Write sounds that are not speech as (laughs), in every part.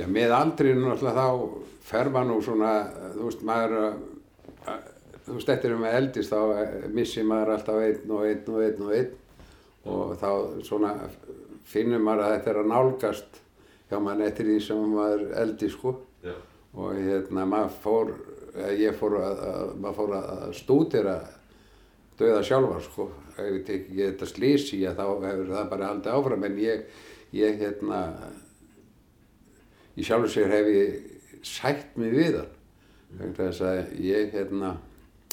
Já, með aldrinu náttúrulega þá fer maður nú svona, þú veist, maður, að, þú veist, eftir um að eldist þá eh, missi maður alltaf einn og einn og einn og einn og þá svona finnur maður að þetta er að nálgast hjá maður eftir því sem maður eldi, sko. Já. Og hérna, maður fór, eh, ég fór að, að maður fór að stúdira döða sjálfa, sko. Ef ég tek ekki þetta slísi, þá hefur það bara haldið áfram, en ég, ég, hérna, í sjálfur sér hef ég sætt mig við hann vegna þess að ég hérna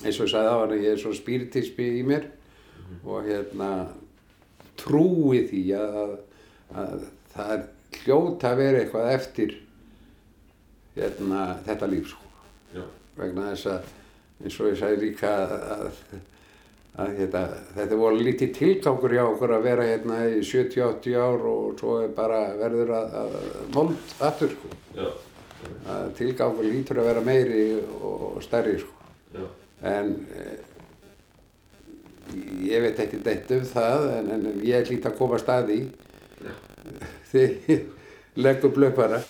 eins og ég sagði á hann ég er svo spiritismi í mér og hérna trúi því að, að, að það er hljóta að vera eitthvað eftir hérna þetta líf sko Já. vegna þess að eins og ég sagði líka að, hérna, þetta voru lítið tilgangur hjá okkur að vera hérna í 70-80 ár og svo er bara verður að, að vond aftur sko. Að tilgangur lítur að vera meiri og stærri sko. Já. En eh, ég veit ekki neitt um það en, en ég lít að koma stað í því leggur blöpara.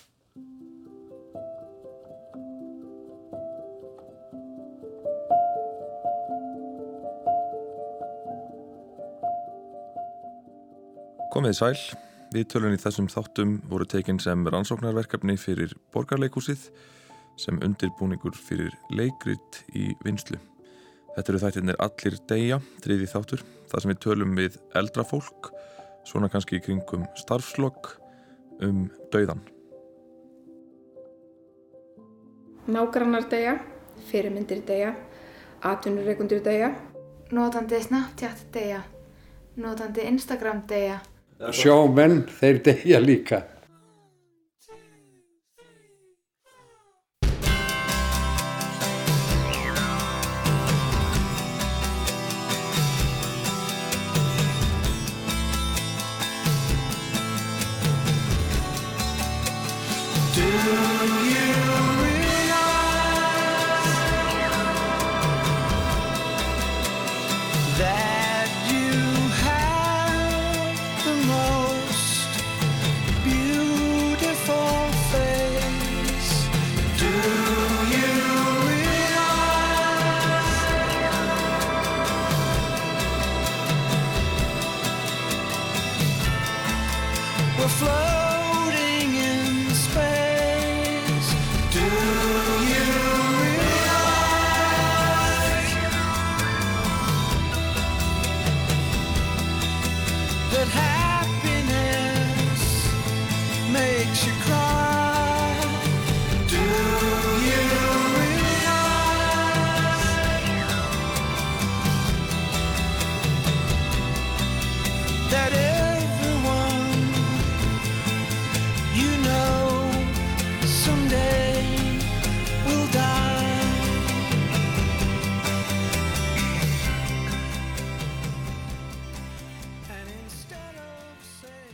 Komið sæl, viðtölun í þessum þáttum voru tekin sem rannsóknarverkefni fyrir borgarleikúsið sem undirbúningur fyrir leikrit í vinslu. Þetta eru þættirnir Allir deyja, þriði þáttur, þar sem við tölum við eldra fólk, svona kannski í kringum starfslokk, um dauðan. Nágrannar deyja, fyrirmyndir deyja, atvinnureikundir deyja. Notandi Snapchat deyja. Notandi Instagram deyja. Sjómenn, þeir deyja líka.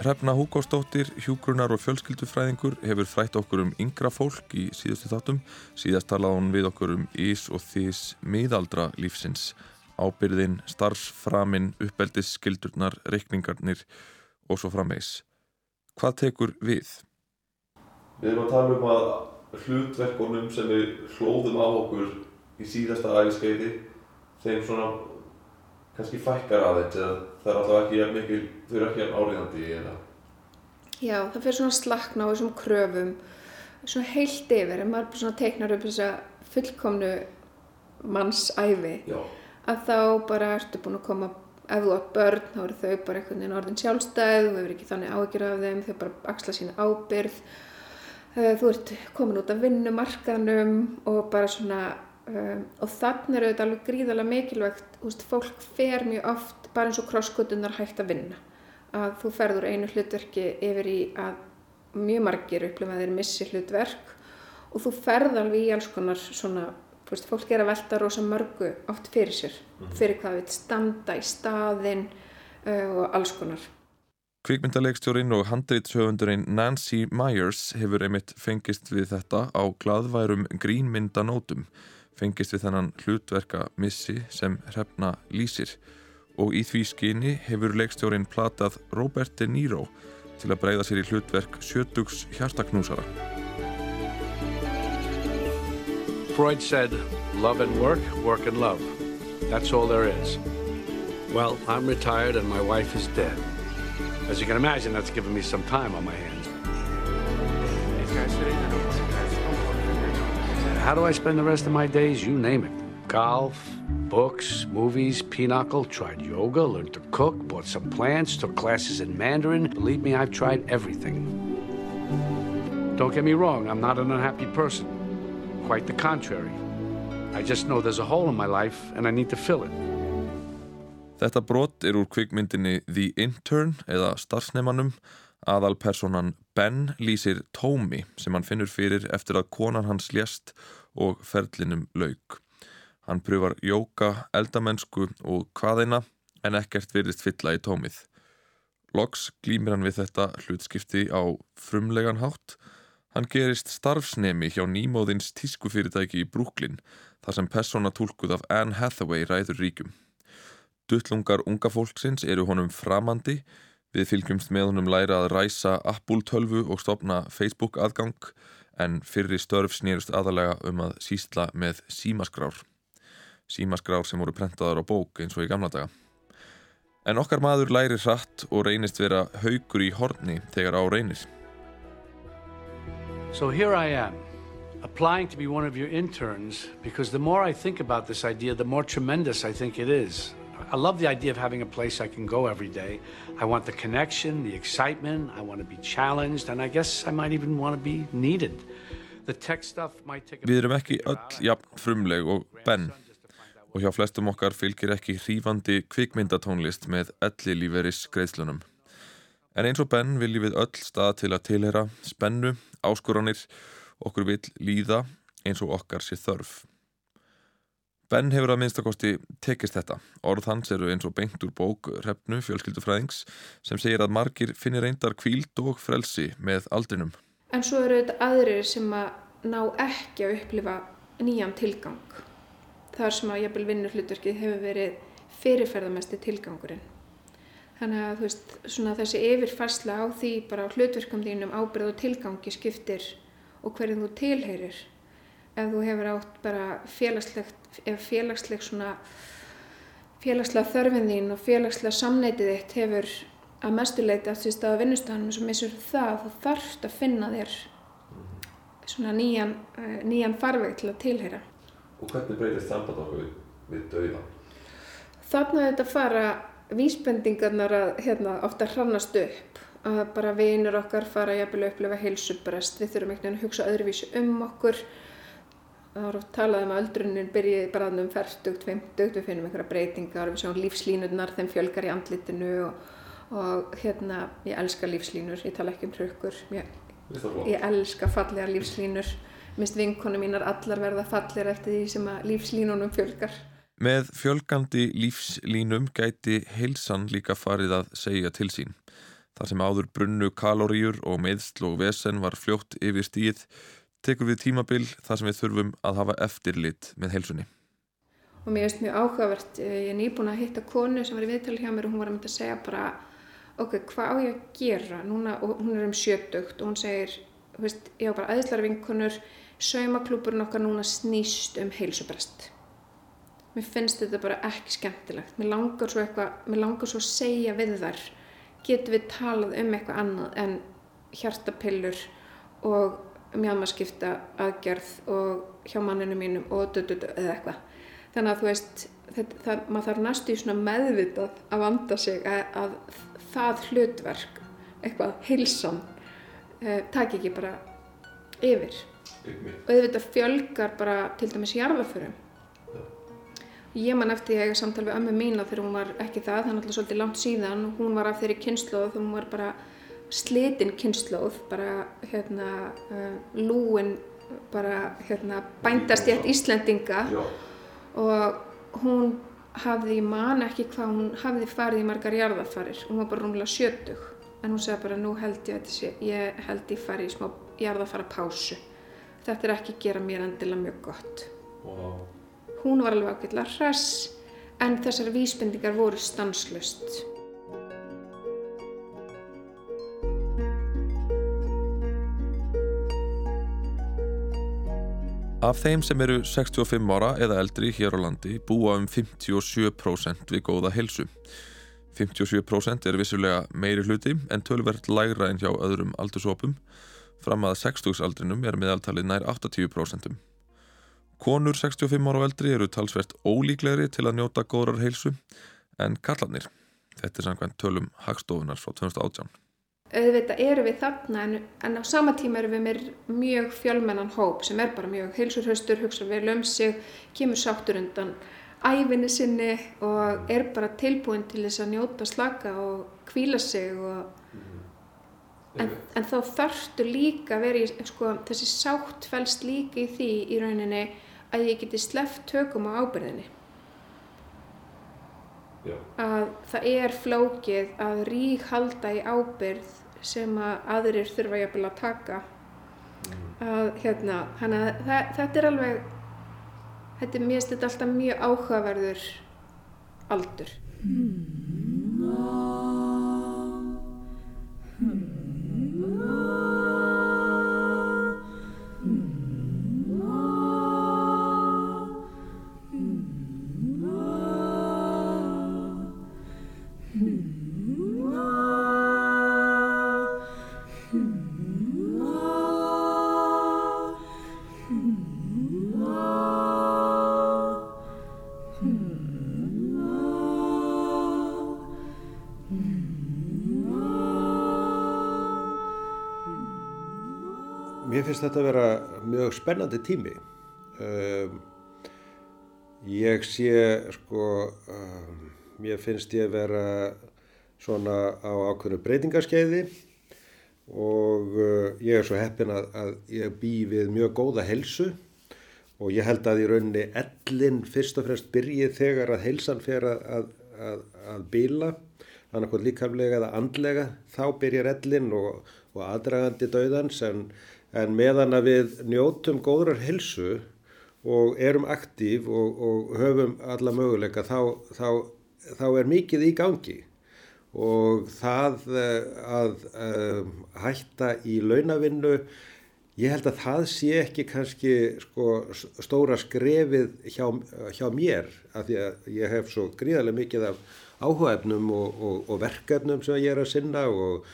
Hrefna Húkósdóttir, hjúgrunar og fjölskyldufræðingur hefur frætt okkur um yngra fólk í síðustu þáttum. Síðast talaði hún við okkur um ís og þís miðaldra lífsins, ábyrðin, starfsframin, uppeldis, skildurnar, reikningarnir og svo framvegs. Hvað tekur við? Við erum að tala um að hlutverkunum sem við hlóðum á okkur í síðasta æfiskeiði þeim svona kannski fækkar aðeins eða það er alltaf ekki mikil, þau eru ekki áriðandi eða? Já, það fyrir svona slakna á þessum kröfum, svona heilt yfir, en maður svona teiknar upp þessa fullkomnu mannsæfi, Já, að þá bara ertu búin að koma, ef þú átt börn, þá eru þau bara einhvern veginn orðin sjálfstæð, þú hefur ekki þannig áhyggjur af þeim, þau bara axla sína ábyrð, Eh, þú ert komin út af vinnumarkaðnum og bara svona, um, og þannig er auðvitað alveg gríðarlega mikilvægt, veist, fólk fer mjög oft bara eins og krosskutunar hægt að vinna, að þú ferður einu hlutverki yfir í að mjög margir upplifa að þeir missi hlutverk og þú ferð alveg í alls konar svona, veist, fólk er að velta rosa mörgu oft fyrir sér, fyrir hvað við standa í staðinn uh, og alls konar. Kvikmyndaleikstjórin og handreitshöfundurinn Nancy Myers hefur einmitt fengist við þetta á gladværum grínmyndanótum, fengist við þennan hlutverka missi sem hrefna lýsir og í því skinni hefur leikstjórin platað Robert De Niro til að breyða sér í hlutverk Sjötugs hjartaknúsara. Freud said love and work, work and love. That's all there is. Well, I'm retired and my wife is dead. As you can imagine, that's given me some time on my hands. These guys sit in the door. How do I spend the rest of my days? You name it. Golf, books, movies, pinochle, tried yoga, learned to cook, bought some plants, took classes in Mandarin. Believe me, I've tried everything. Don't get me wrong, I'm not an unhappy person. Quite the contrary. I just know there's a hole in my life and I need to fill it. Þetta brot er úr kvikmyndinni The Intern eða starfsnemanum aðalpersonan Ben lýsir tómi sem hann finnur fyrir eftir að konan hans lést og ferlinum lauk. Hann pröfar jóka, eldamennsku og hvaðina en ekkert virðist fylla í tómið. Loks glýmir hann við þetta hlutskipti á frumlegan hátt. Hann gerist starfsnemi hjá nýmóðins tískufyrirtæki í Brooklyn þar sem persóna tólkuð af Anne Hathaway ræður ríkum. Duttlungar unga fólksins eru honum framandi, við fylgjumst með honum læra að ræsa Apple tölvu og stopna Facebook aðgang en fyrri störf snýrust aðalega um að sísla með símaskrár. Símaskrár sem voru prentaðar á bók eins og í gamla daga. En okkar maður læri hratt og reynist vera haugur í horni þegar á reynir. So here I am, applying to be one of your interns because the more I think about this idea, the more tremendous I think it is. I love the idea of having a place I can go every day. I want the connection, the excitement, I want to be challenged, and I guess I might even want to be needed. The tech stuff might take Við erum ekki öll jafn frumleg og Ben og hjá flestum okkar fylgir ekki hrífandi kvikmyndatónlist með elli líferis greiðslunum. En eins og Ben viljum við öll stað til að tilhera spennu, áskoranir, okkur vill líða eins og okkar sé þörf. Ben hefur að minnstakosti tekist þetta. Orð hans eru eins og beint úr bók Hrefnu fjölskyldufræðings sem segir að margir finnir reyndar kvíld og frelsi með aldrinum. En svo eru þetta aðrir sem að ná ekki að upplifa nýjan tilgang. Þar sem að jafnvel vinnurhlutverkið hefur verið fyrirferðamesti tilgangurinn. Þannig að veist, þessi yfirfarsla á því bara hlutverkum þínum ábyrð og tilgangi skiptir og hverjum þú tilheyrir. Ef þú hefur átt bara félagslegt, félagsleg svona, félagslega þörfin þín og félagslega samneitið þitt hefur að mestuleiti átt sér stað á vinnustafanum sem missur það, þú þarft að finna þér svona nýjan, uh, nýjan farveg til að tilheyra. Og hvernig breytist samband okkur við, dauðan? Þarna þetta fara vísbendingarnar að hérna, ofta hrannast upp að bara vinur okkar fara jafnvel að upplifa heilsubrest, við þurfum einhvern veginn að hugsa öðruvísi um okkur það var oft talað um að öldrunin byrjiði bara um færtugt, fimmtugt, við finnum einhverja breytingar, við sjáum lífslínurnar, þeim fjölgar í andlitinu og, og hérna, ég elska lífslínur, ég tala ekki um trukkur, ég, ég elska fallega lífslínur, minnst vinkonu mínar allar verða fallir eftir því sem að lífslínunum fjölgar. Með fjölgandi lífslínum gæti heilsan líka farið að segja til sín. Þar sem áður brunnu kaloríur og meðsl og vesen var fljótt yfir stíð, tekur við tímabil þar sem við þurfum að hafa eftirlit með heilsunni. og mér finnst mjög áhugavert, eh, ég er nýbúin að hitta konu sem var í viðtali hjá mér og hún var að mynda að segja bara ok, hvað á ég að gera? Núna hún er um sjötugt og hún segir veist, ég á bara aðeinslega vinkonur saumaklúburinn okkar núna snýst um heilsubrest. Mér finnst þetta bara ekki skemmtilegt. Mér langar svo eitthvað, mér langar svo að segja við þar getum við talað um eitthvað annað en hjartapillur og mjálmaskipta aðgerð og hjá manninu mínum og dududu eða eitthvað. Þannig að þú veist þetta, það, maður þarf næstu í svona meðvitað að vanda sig að, að það hlutverk eitthvað heilsan uh, taki ekki bara yfir. Einmitt. og auðvitað fjölgar bara til dæmis jarðaförum ég man eftir ég eiga samtal við ömmu mína þegar hún var ekki það, það er svolítið langt síðan. Hún var af þeirri kynnslóð þegar hún var bara slitin kynnslóð bara hérna uh, lúin bara hérna bændastjætt Íslendinga. Já, og hún hafði, ég man ekki hvað hún hafði farið í margar jarðafarir hún var bara rúmlega sjötug. En hún sagði bara nú held ég að þetta sé ég held ég fari í smá jarðafara pásu þetta er ekki að gera mér endilega mjög gott. Og hún var alveg ágætlega hress en þessar vísbendingar voru stanslust Af þeim sem eru 65 ára eða eldri hér á landi búa um 57% við góða helsu. 57% er vissulega meiri hluti en tölvert lægra en hjá öðrum aldursópum. Fram að 60 aldrinum er meðaltalið nær 80%. Konur 65 ára og eldri eru talsvert ólíklegri til að njóta góðrar heilsu en kallarnir. Þetta er samkvæmt tölum hagstofunar frá 2018. auðvitað erum við þarna en, en á sama tíma erum við með mjög fjölmennan hóp sem er bara mjög heilsurhraustur, hugsa vel um sig, kemur sáttur undan æfinni sinni og er bara tilbúin til þess að njóta slaka og kvíla sig og en, en þá þarftu líka í, sko, þessi sátt fælst líka í því í rauninni að ég geti sleppt tökum á ábyrðinni Já. að það er flókið að rík halda í ábyrð sem að aðrir þurfa jafnvel að taka. Að hérna þannig að það, þetta er alveg þetta er þetta alltaf mjög áhugaverður aldur. Mér finnst þetta að vera mjög spennandi tími. Um, ég sé, sko, um, mér finnst ég vera svona á ákveðnu breytingarskeiði og uh, ég er svo heppin að, að ég bý við mjög góða helsu og ég held að í rauninni ellin fyrst og fremst byrjið þegar að helsan fer að, að, að, að bila, annarkvæmt líkamlega eða andlega, þá byrjar ellin og, og aðdragandi dauðans en, en meðan að við njótum góðrar helsu og erum aktív og, og höfum alla möguleika þá, þá, þá er mikið í gangi. Og það eh, að um, hætta í launavinnu ég held að það sé ekki kannski sko, stóra skrefið hjá, hjá mér af því að ég hef svo gríðarlega mikið af áhugaefnum og, og, og verkefnum sem ég er að sinna og,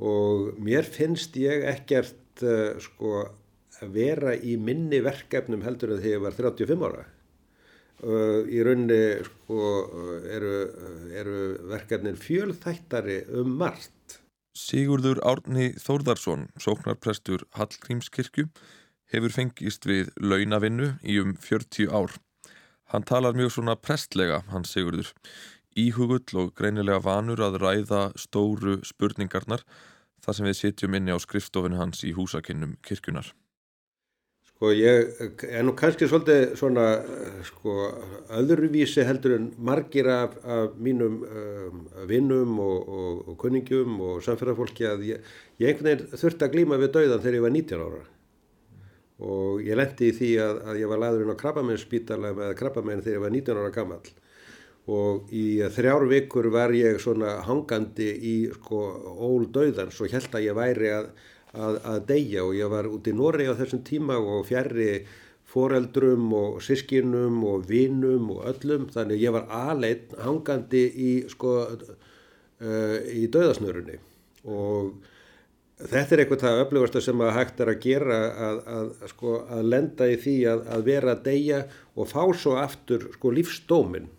og mér finnst ég ekkert uh, sko, að vera í minni verkefnum heldur en þegar ég var 35 ára Uh, í rauninni sko, uh, eru, eru verkefnin fjölþættari um margt. Sigurður Árni Þórðarsson, sóknarprestur Hallgrímskirkju, hefur fengist við launavinnu í um 40 ár. Hann talar mjög svona prestlega, hann Sigurður, íhugull og greinilega vanur að ræða stóru spurningarnar þar sem við sitjum inni á skrifstofinu hans í húsakinnum kirkjunar. Sko ég er nú kannski svolítið svona uh, sko öðruvísi heldur en margir af, af mínum um, vinnum og, og, og kunningjum og samfélagfólki að ég, ég einhvern veginn þurfti að glíma við dauðan þegar ég var 19 ára og ég lendi í því að, að ég var laður inn á krabbameinsspítala með krabbamein þegar ég var 19 ára gamall og í þrjár vikur var ég svona hangandi í sko ól dauðans og held að ég væri að, að, að deyja. Og ég var út í Nóri á þessum tíma og fjarrri foreldrum og sískinum og vinum og öllum. Þannig ég var aleitt hangandi í sko uh, í dauðasnörunni. Og þetta er eitthvað það öflugasta sem að hægt er að gera að, að, sko, að lenda í því að, að vera að deyja og fá svo aftur sko, lífsdóminn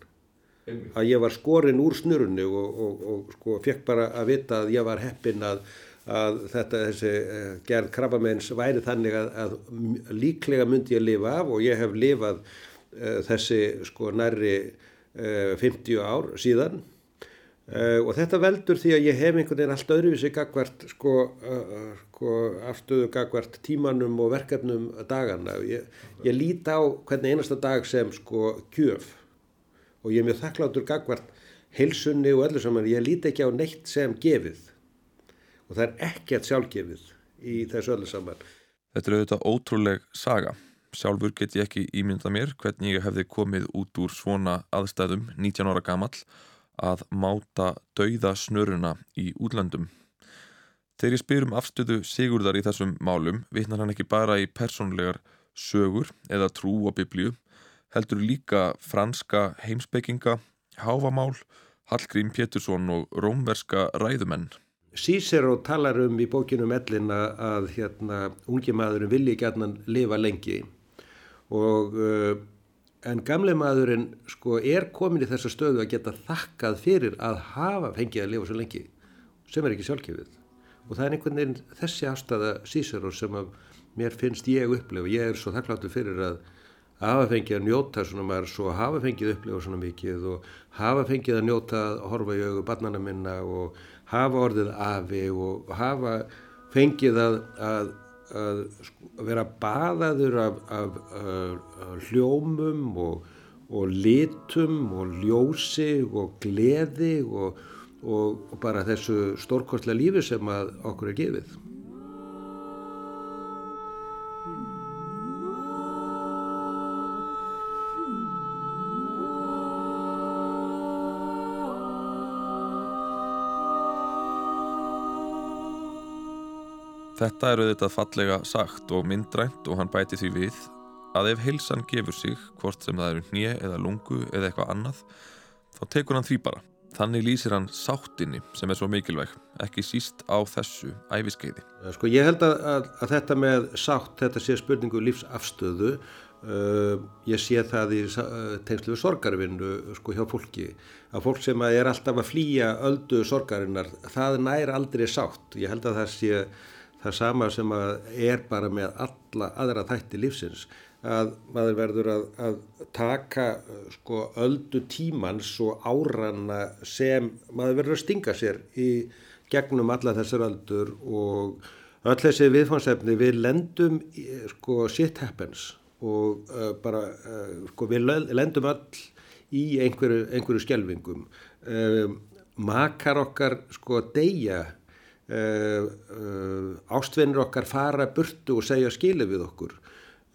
að ég var skorinn úr snurunni og, og, og sko, fekk bara að vita að ég var heppinn að, að þetta þessi uh, gerð krabbameins væri þannig að, að líklega myndi ég lifa af og ég hef lifað uh, þessi sko nærri uh, 50 ár síðan. Uh, og þetta veldur því að ég hef einhvern veginn allt öðruvísi gagvart sko, sko afstöðu gagvart tímanum og verkefnum dagana. Ég, ég lít á hvernig einasta dag sem sko gjöf og ég er mjög þakkláttur gagvart heilsunni og öllu saman, ég líti ekki á neitt sem gefið og það er ekkert sjálfgefið í þessu öllu saman. Þetta er auðvitað ótrúleg saga. Sjálfur get ég ekki ímynda mér hvernig ég hefði komið út úr svona aðstæðum 19 ára gamall að máta dauða snöruna í útlöndum. Þegar ég spyr um afstöðu Sigurðar í þessum málum vitnar hann ekki bara í persónlegar sögur eða trú á biblíu, heldur líka franska heimspekinga, háfamál, Hallgrím Pétursson og rómverska ræðumenn. Cicero talar um í bókinu Mellin að, hérna, ungi maðurinn vilji gætna lifa lengi. Og uh, en gamle maðurinn sko er komin í þessa stöðu að geta þakkað fyrir að hafa fengið að lifa svo lengi sem er ekki sjálfgefið. Og það er einhvern veginn þessi afstæða Cicero sem að mér finnst ég upplifa. Ég er svo þakkláttur fyrir að hafa fengið að njóta svona maður svo hafa fengið upplifa svona mikið og hafa fengið að njóta að horfa í augu barnana minna og hafa orðið afi og hafa fengið að, að, að vera baðaður af, af, af, af hljómum og, og litum og ljósi og gleði og, og, og bara þessu stórkostlega lífi sem okkur er gefið. Þetta er auðvitað fallega sagt og myndrænt og hann bæti því við að ef heilsan gefur sig, hvort sem það eru hnje eða lungu eða eitthvað annað, þá tekur hann því bara. Þannig lýsir hann sáttinni sem er svo mikilvæg, ekki síst á þessu æfiskeiði. Sko ég held að, að, að þetta með sátt, þetta sé spurningu lífsafstöðu, uh, ég sé það í uh, tengslu við sorgarvinnu sko hjá fólki, að fólk sem er alltaf að flýja öldu sorgarinnar, það nær aldrei sátt. Ég held að það sé það sama sem er bara með alla aðra þætti lífsins að maður verður að, að taka sko öldu tímans og áranna sem maður verður að stinga sér í gegnum alla þessar öldur og öll þessi viðfánsefni við lendum í, sko shit happens og uh, bara uh, sko við lendum öll í einhverju, einhverju skjelvingum uh, makar okkar sko deyja Uh, uh, ástvinnir okkar fara burtu og segja skilu við okkur.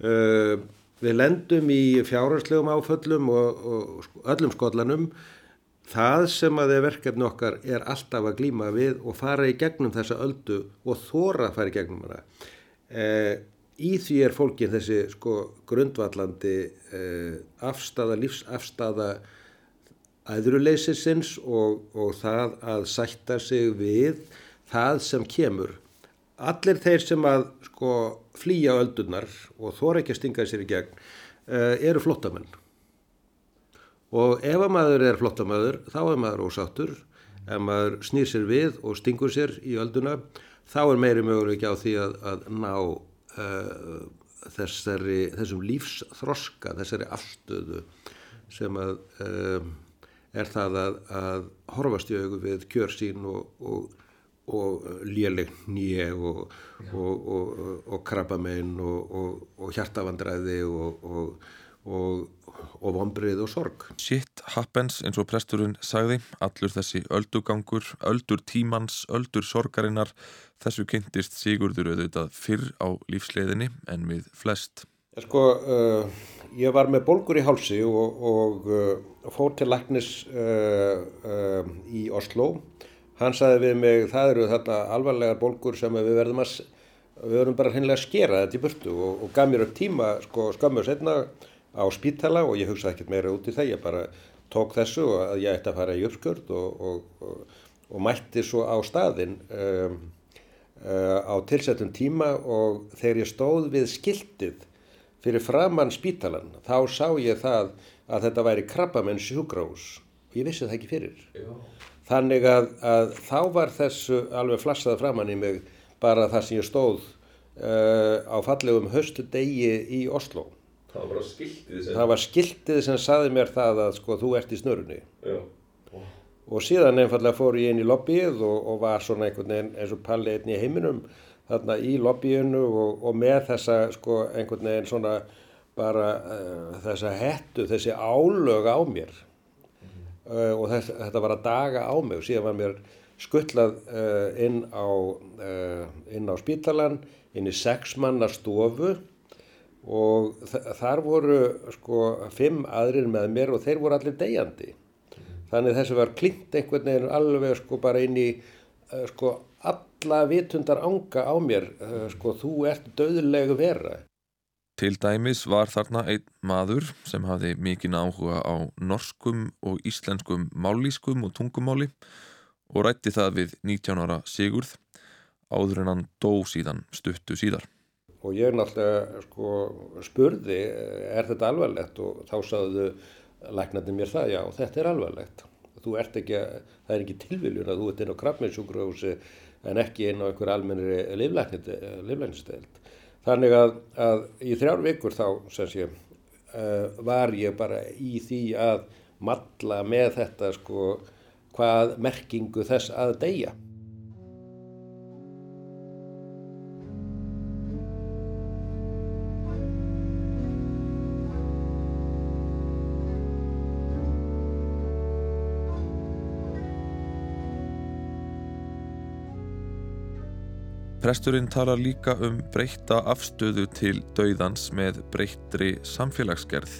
Uh, við lendum í fjárhanslegum áföllum og, og öllum skollanum. Það sem að er verkefni okkar er alltaf að glýma við og fara í gegnum þessa öldu og þóra að fara í gegnum hana. Í því er fólkin þessi sko grundvallandi afstafa, lífsafstafa æðruleysisins og, og það að sætta sig við það sem kemur. Allir þeir sem að sko flýja öldunar og þóra ekki að stinga sér í gegn uh, eru flottamenn og ef að maður er flottamæður þá er maður ósáttur. Ef maður snýr sér við og stingur sér í ölduna þá er meiri möguleik á því að, að ná uh, þessari, þessum lífsþroska þessari afstöðu sem að uh, er það að, að horfast í augu við kjör sín og, og og léleg nýje og, og, og, og krabbamein og hjartavandræði og vombrið og sorg. Shit happens eins og presturinn sagði, allur þessi öldugangur, öldur tímans, öldur sorgarinnar, þessu kynntist Sigurður auðvitað fyrr á lífsleiðinni en við flest. Sko, uh, ég var með bolgur í hálsi og uh, fór til læknis uh, í Oslo og hann sagði við mig það eru þarna alvarlegar bólgur sem við verðum að við verðum bara hennilega að skera þetta í burtu. Og, og gaf mér upp tíma sko skammu setna á spítala og ég hugsaði ekkert meira út í það. Ég bara tók þessu og að ég ætti að fara í uppskjörd og, og, og mætti svo á staðin um, uh, á tilsettum tíma og þegar ég stóð við skiltið fyrir framann spítalan þá sá ég það að þetta væri krabbamenn sjúgrós og ég vissi það ekki fyrir. Já. Þannig að, að þá var þessu alveg flassað framann í mig bara það sem ég stóð uh, á fallegum höstu degi í Oslo. Það var skiltið sem... Það var skiltið sem saði mér það að sko þú ert í snörunni. Já. Og síðan einfallega fór ég inn í lobbyið og, og var svona einhvern veginn eins og palli einn í heiminum þarna í lobbyinu og, og með þessa sko einhvern veginn svona bara uh, þessa hettu, þessi álög á mér uh, og þess, þetta var að daga á mig og síðan var mér skuttlað uh, inn á, uh, inn á spítalan, inn í sexmanna stofu og þar voru sko fimm aðrir með mér og þeir voru allir degjandi. Þannig þessu var klint einhvern veginn alveg sko bara inn í sko alla vitundar ánga á mér, sko þú ert döðlegu vera. Til dæmis var þarna einn maður sem hafði mikinn áhuga á norskum og íslenskum mállískum og tungumáli og rætti það við 19 ára Sigurð áður en hann dó síðan stuttu síðar. Og ég náttúrulega sko, spurði, er þetta alvarlegt? Og þá sagðu læknandi mér það, já, þetta er alvarlegt. Ert ekki, það er ekki tilviljun að þú ert inn á krabbmeinsjúkrahúsi en ekki inn á einhver almennri liflæknisteild. Þannig að, að í þrjár vikur þá sé, uh, var ég bara í því að matla með þetta sko, hvað merkingu þess að deyja. Presturinn talar líka um breyta afstöðu til dauðans með breyttri samfélagsgerð,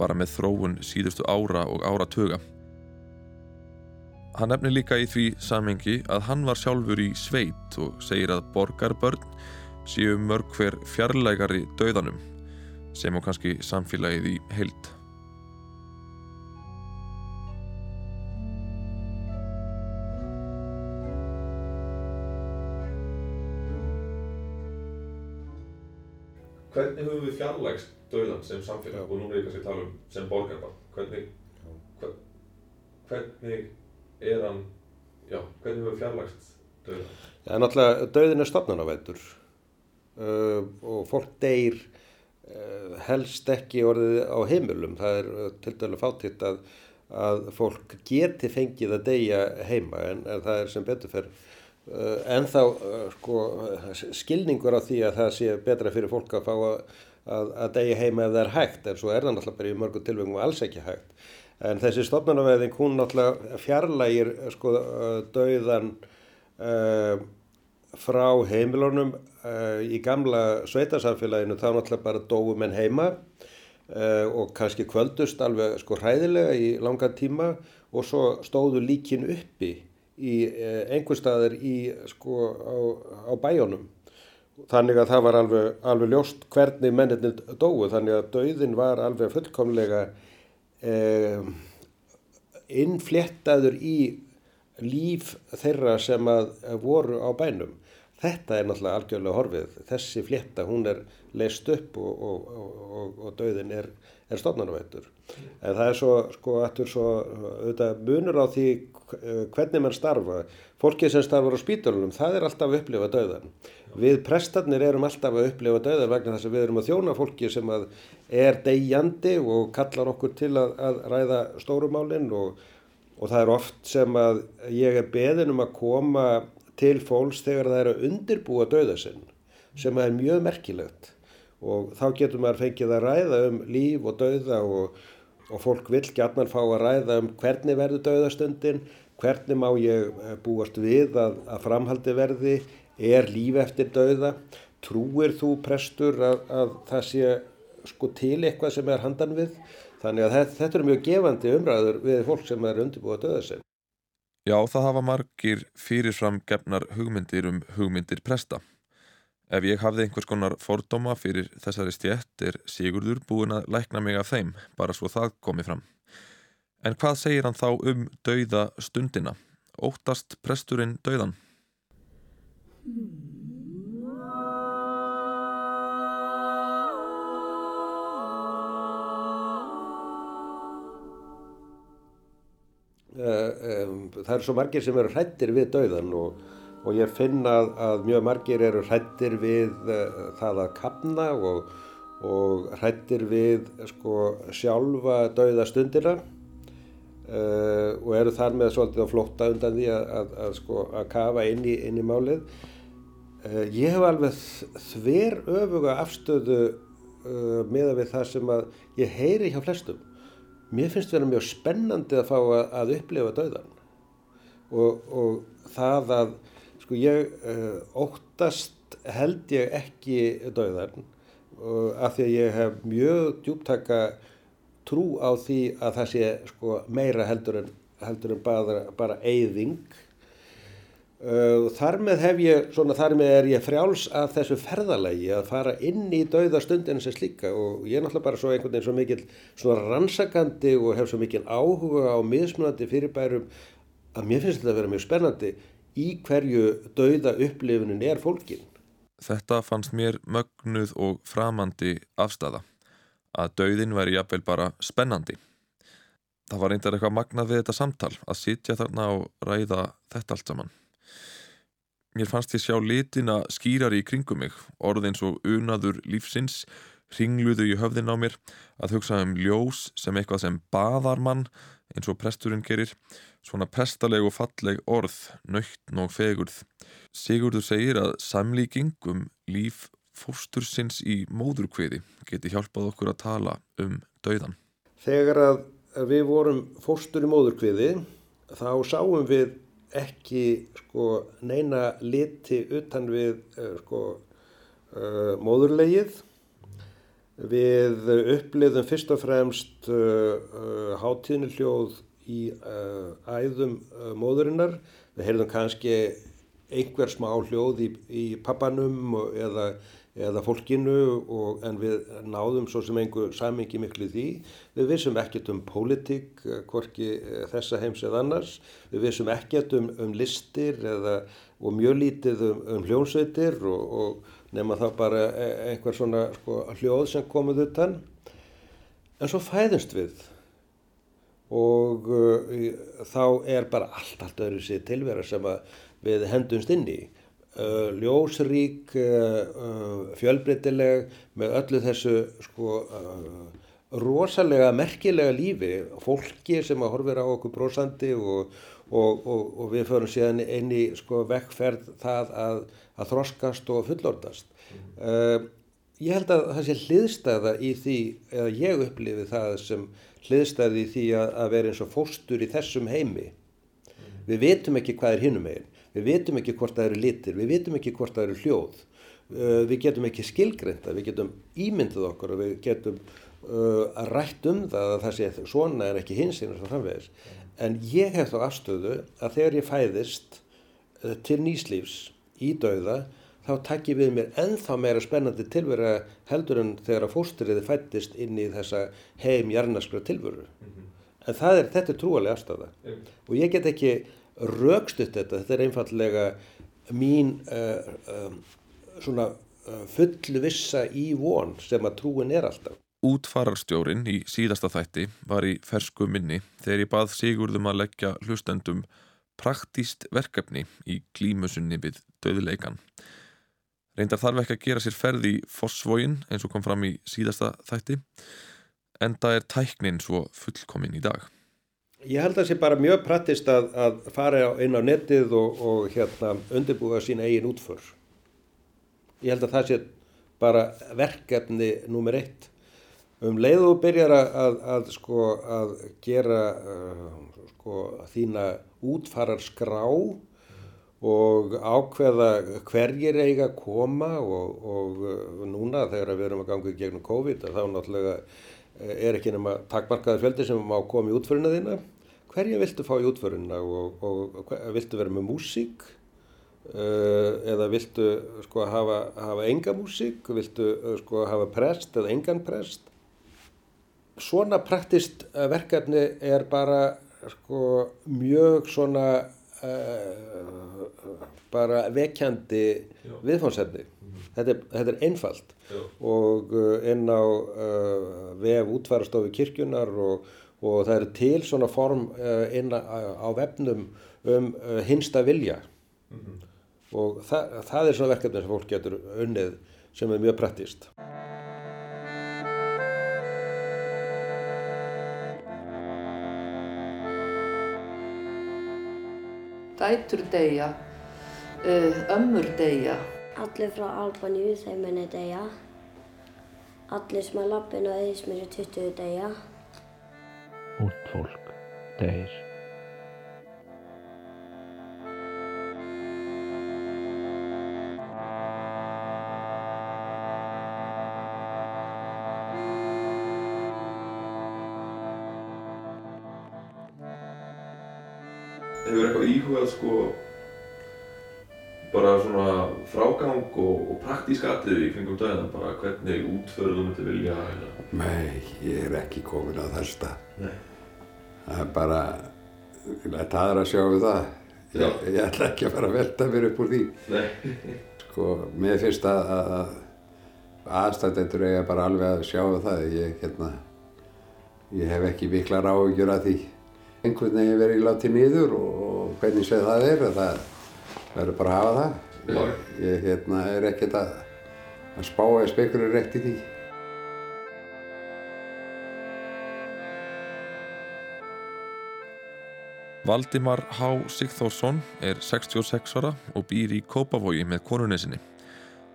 bara með þróun síðustu ára og áratuga. Hann nefnir líka í því samengi að hann var sjálfur í sveit og segir að borgarbörn séu mörg hver fjarlægari dauðanum, sem og kannski samfélagið í heild. Við fjarlægst dauðan sem samfélag. Og nú er ég kannski að tala um sem borgarbarn. Hvernig, hver, hvernig er hann já, hvernig höfum við fjarlægst dauðan? Já, náttúrulega dauðin er stopnarnavættur uh, og fólk deyr uh, helst ekki orðið á heimilum. Það er uh, til dælu fátitt að, að fólk geti fengið að deyja heima en, en það er sem betur fer uh, en þá sko, skilningur á því að það sé betra fyrir fólk að fá að, að, að deyja heima ef það er hægt en svo er það náttúrulega bara í mörgum tilvægum alls ekki hægt. En þessi stopnarnavæðing hún náttúrulega fjarlægir sko, dauðan Uh, frá heimilunum uh, í gamla sveitarsamfélaginu þá náttúrulega bara dóum en heima uh, og kannski kvöldust alveg sko hræðilega í langan tíma og svo stóðu líkin uppi í einhver staðar í sko á, á bæjónum þannig að það var alveg, alveg ljóst hvernig menninir dóu þannig að dauðin var alveg fullkomlega innfléttaður í líf þeirra sem að voru á bænum. Þetta er náttúrulega algjörlega horfið. Þessi flétta hún er leist upp og, og, og, og döðin er, er stofnarnaveitur. En það er svo, sko, aftur svo, auðvitað munur á því hvernig mann starfa. Fólkið sem starfar á spítalunum, það er alltaf upplifa döðan. Við prestarnir erum alltaf að upplifa döðan vegna þess að við erum að þjóna fólki sem að er degjandi og kallar okkur til að, að ræða stórumálinn og og það er oft sem að ég er beðin um að koma til fólks þegar það er að undirbúa dauðasinn sem er mjög merkilegt. Og þá getur maður fengið að ræða um líf og dauða og, og fólk vil gætnan fá að ræða um hvernig verður dauðastundin, hvernig má ég búast við að, að framhaldi verði, er líf eftir dauða, trúir þú prestur að, að það sé sko til eitthvað sem er handan við Þannig að þetta, þetta er mjög gefandi umræður við fólk sem er undirbúið að döða sig. Já, það hafa margir fyrirfram gefnar hugmyndir um hugmyndir presta. Ef ég hafði einhvers konar fordóma fyrir þessari stjætt er Sigurður búin að lækna mig af þeim, bara svo það komi fram. En hvað segir hann þá um dauða stundina? Óttast presturinn dauðan? Það eru svo margir sem eru hrættir við dauðan og, og ég finna að, að mjög margir eru hrættir við uh, það að kapna og, og hrættir við sko, sjálfa dauðastundina uh, og eru þar með svolítið á flótta undan því að, að, að sko, kafa inn í, inn í málið. Uh, ég hef alveg þver öfuga afstöðu meða við það sem að ég heyri hjá flestum mér finnst vera mjög spennandi að fá að, að upplifa dauðan og, og það að sko ég uh, óttast held ég ekki dauðan og af því að ég hef mjög djúptaka trú á því að það sé sko meira heldur en, heldur en bara, bara eyðing Uh, þar með hef ég, svona þar með er ég frjáls af þessu ferðalagi að fara inn í dauða stundinu sem slíka og ég er náttúrulega bara svo einhvern veginn svo mikil svona rannsakandi og hef svo mikil áhuga á mismunandi fyrirbærum að mér finnst þetta að vera mjög spennandi í hverju dauða upplifunin er fólkin. Þetta fannst mér mögnuð og framandi afstæða. Að dauðin væri jafnvel bara spennandi. Það var reyndar eitthvað magnað við þetta samtal að sitja þarna og ræða þetta allt saman. Mér fannst ég sjá litina skýrari í kringum mig, orðins og unaður lífsins, ringluðu í höfðin á mér, að hugsa um ljós sem eitthvað sem baðar mann, eins og presturinn gerir, svona prestaleg og falleg orð, nöytn og fegurð. Sigurður segir að samlíking um líf fóstursins í móðurkviði geti hjálpað okkur að tala um dauðan. Þegar að við vorum fóstur í móðurkviði þá sáum við ekki sko, neina liti utan við uh, sko, uh, móðurlegið. Við uppliðum fyrst og fremst uh, hátíðniljóð í æðum móðurinnar. Við heyrðum kannski einhver smá hljóð í, í pappanum eða, eða fólkinu og, en við náðum svo sem einhver samingi miklu því. Við vissum ekkert um pólitík, hvorki þessa heims eða annars. Við vissum ekkert um, um listir eða, og mjög lítið um, um hljónsveitir og, og nema þá bara einhver svona sko, hljóð sem komið utan. En svo fæðumst við og uh, þá er bara allt, allt öðru sér tilvera sem við hendumst inn í. Uh, ljósrík, uh, fjölbreytileg með öllu þessu sko, rosalega merkilega lífi, fólki sem að horfir á okkur brósandi og, og, og, og við förum síðan inn í sko, vekkferð það að, að þroskast og fullordast. Mm. Ég held að það sé hliðstæða í því, eða ég upplifi það sem hliðstæði í því að, að vera eins og fóstur í þessum heimi. Mm. Við veitum ekki hvað er hinnum eigin, við veitum ekki hvort það eru litir, við veitum ekki hvort það eru hljóð, uh, við getum ekki skilgreinda, við getum ímyndið okkur og við getum uh, rætt um það að það sé svona er ekki hins einu svo framvegis. En ég hef þá afstöðu að þegar ég fæðist uh, til nýslífs í dauða, þá takk ég við mér ennþá meira spennandi tilveru heldur en þegar að fóstriði fættist inn í þessa heim jarnaskra tilveru. -hmm. En er, þetta er trúalega afstöða og ég get ekki raukstutt þetta, þetta er einfallega mín uh, um, svona uh, full vissa í von sem að trúin er alltaf. Útfararstjórin í síðasta þætti var í fersku minni þegar ég bað Sigurðum að leggja hlustendum praktíst verkefni í klímusunni við döðleikan. Reyndar þarf ekki að gera sér ferð í Fossvógin eins og kom fram í síðasta þætti en það er tæknin svo fullkomin í dag. Ég held að það sé bara mjög prattist að, að fara inn á netið og, og hérna, undirbúa sín eigin útför. Ég held að það sé bara verkefni nummer eitt. Um leið og byrjar að, að, að sko, gera uh, sko, þína útfararskrá og ákveða hverjir eiga að koma og, og uh, núna þegar við erum að ganga í gegnum COVID þá náttúrulega uh, er ekki nema takkmarkaður fjöldi sem má koma í útföruna þína. Hverja viltu fá í útföruna og, og, og viltu vera með músík uh, eða viltu sko hafa, hafa enga músík, viltu uh, sko hafa prest eða engan prest. Svona praktist uh, verkefni er bara sko mjög svona uh, bara vekjandi viðfónsefni. Mm. Þetta, þetta er einfalt Já. og inn á uh, vef útfærastofi kirkjunar og, og það eru til svona form inn á, á vefnum um hinsta vilja mm -hmm. og það, það er svona verkefni sem fólk getur unnið sem er mjög praktist. dætur deyja, uh, ömmur deyja. Allir frá Albaníu, þeim henni deyja. Allir sem að lappin á eðismeri 20 deyja. Út fólk deyr. hefur eitthvað íhugað sko bara svona frágang og, og praktísk atriði í kringum döðan, bara hvernig útförðu þú myndi vilja eða... Nei, ég er ekki komin á þess stað. Nei. Það er bara, ég læt aðra að sjá um það. Ég, ég ætla ekki að fara að velta mér upp úr því. Nei. (laughs) Sko, mér finnst að, að, að aðstættendur eiga bara alveg að sjá um það. Ég, hérna, ég hef ekki miklar áhugjur að því. Einhvern veginn verið látið niður og, og hvernig sem það er, að það verður bara að hafa það. Ég, hérna, er ekkert að, að spá eða spekulur rétt í því. Valdimar H. Sigþórsson er 66 ára og býr í Kópavogi með konunesinni.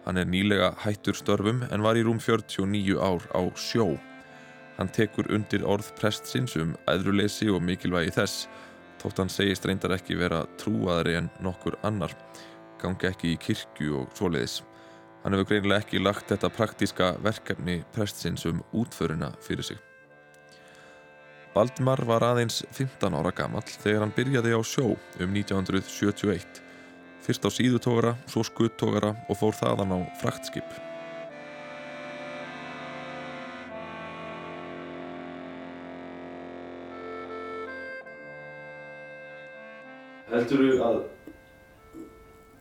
Hann er nýlega hættur störfum en var í rúm 49 ár á sjó. Hann tekur undir orð prestsins um æðruleysi og mikilvægi þess, þótt hann segist reyndar ekki vera trúaðri en nokkur annar, gangi ekki í kirkju og svoleiðis. Hann hefur greinilega ekki lagt þetta praktíska verkefni prestsins um útföruna fyrir sig. Valdimar var aðeins 15 ára gamall þegar hann byrjaði á sjó um 1971. Fyrst á síðutógara, svo skuttógara og fór þaðan á fraktskip. Heldur þú að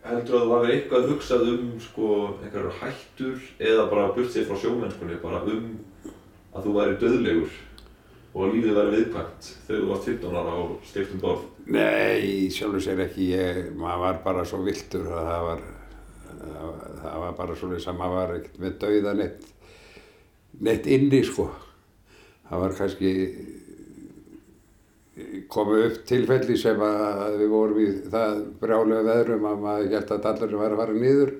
heldur að þú hafi eitthvað hugsað um sko einhverjar hættur eða bara burt sér frá sjómennskunni bara um að þú væri döðlegur og að lífið væri viðkvæmt þegar þú varst 15 ára og stiftum borð? Nei, sjálfur sér ekki. Ég, maður var bara svo viltur að það var, það það var bara svo að maður var ekkert með dauða neitt, neitt inni sko. Það var kannski komið upp tilfelli sem að við vorum í það brjálega veðrum að maður held að dallarinn væri að fara niður.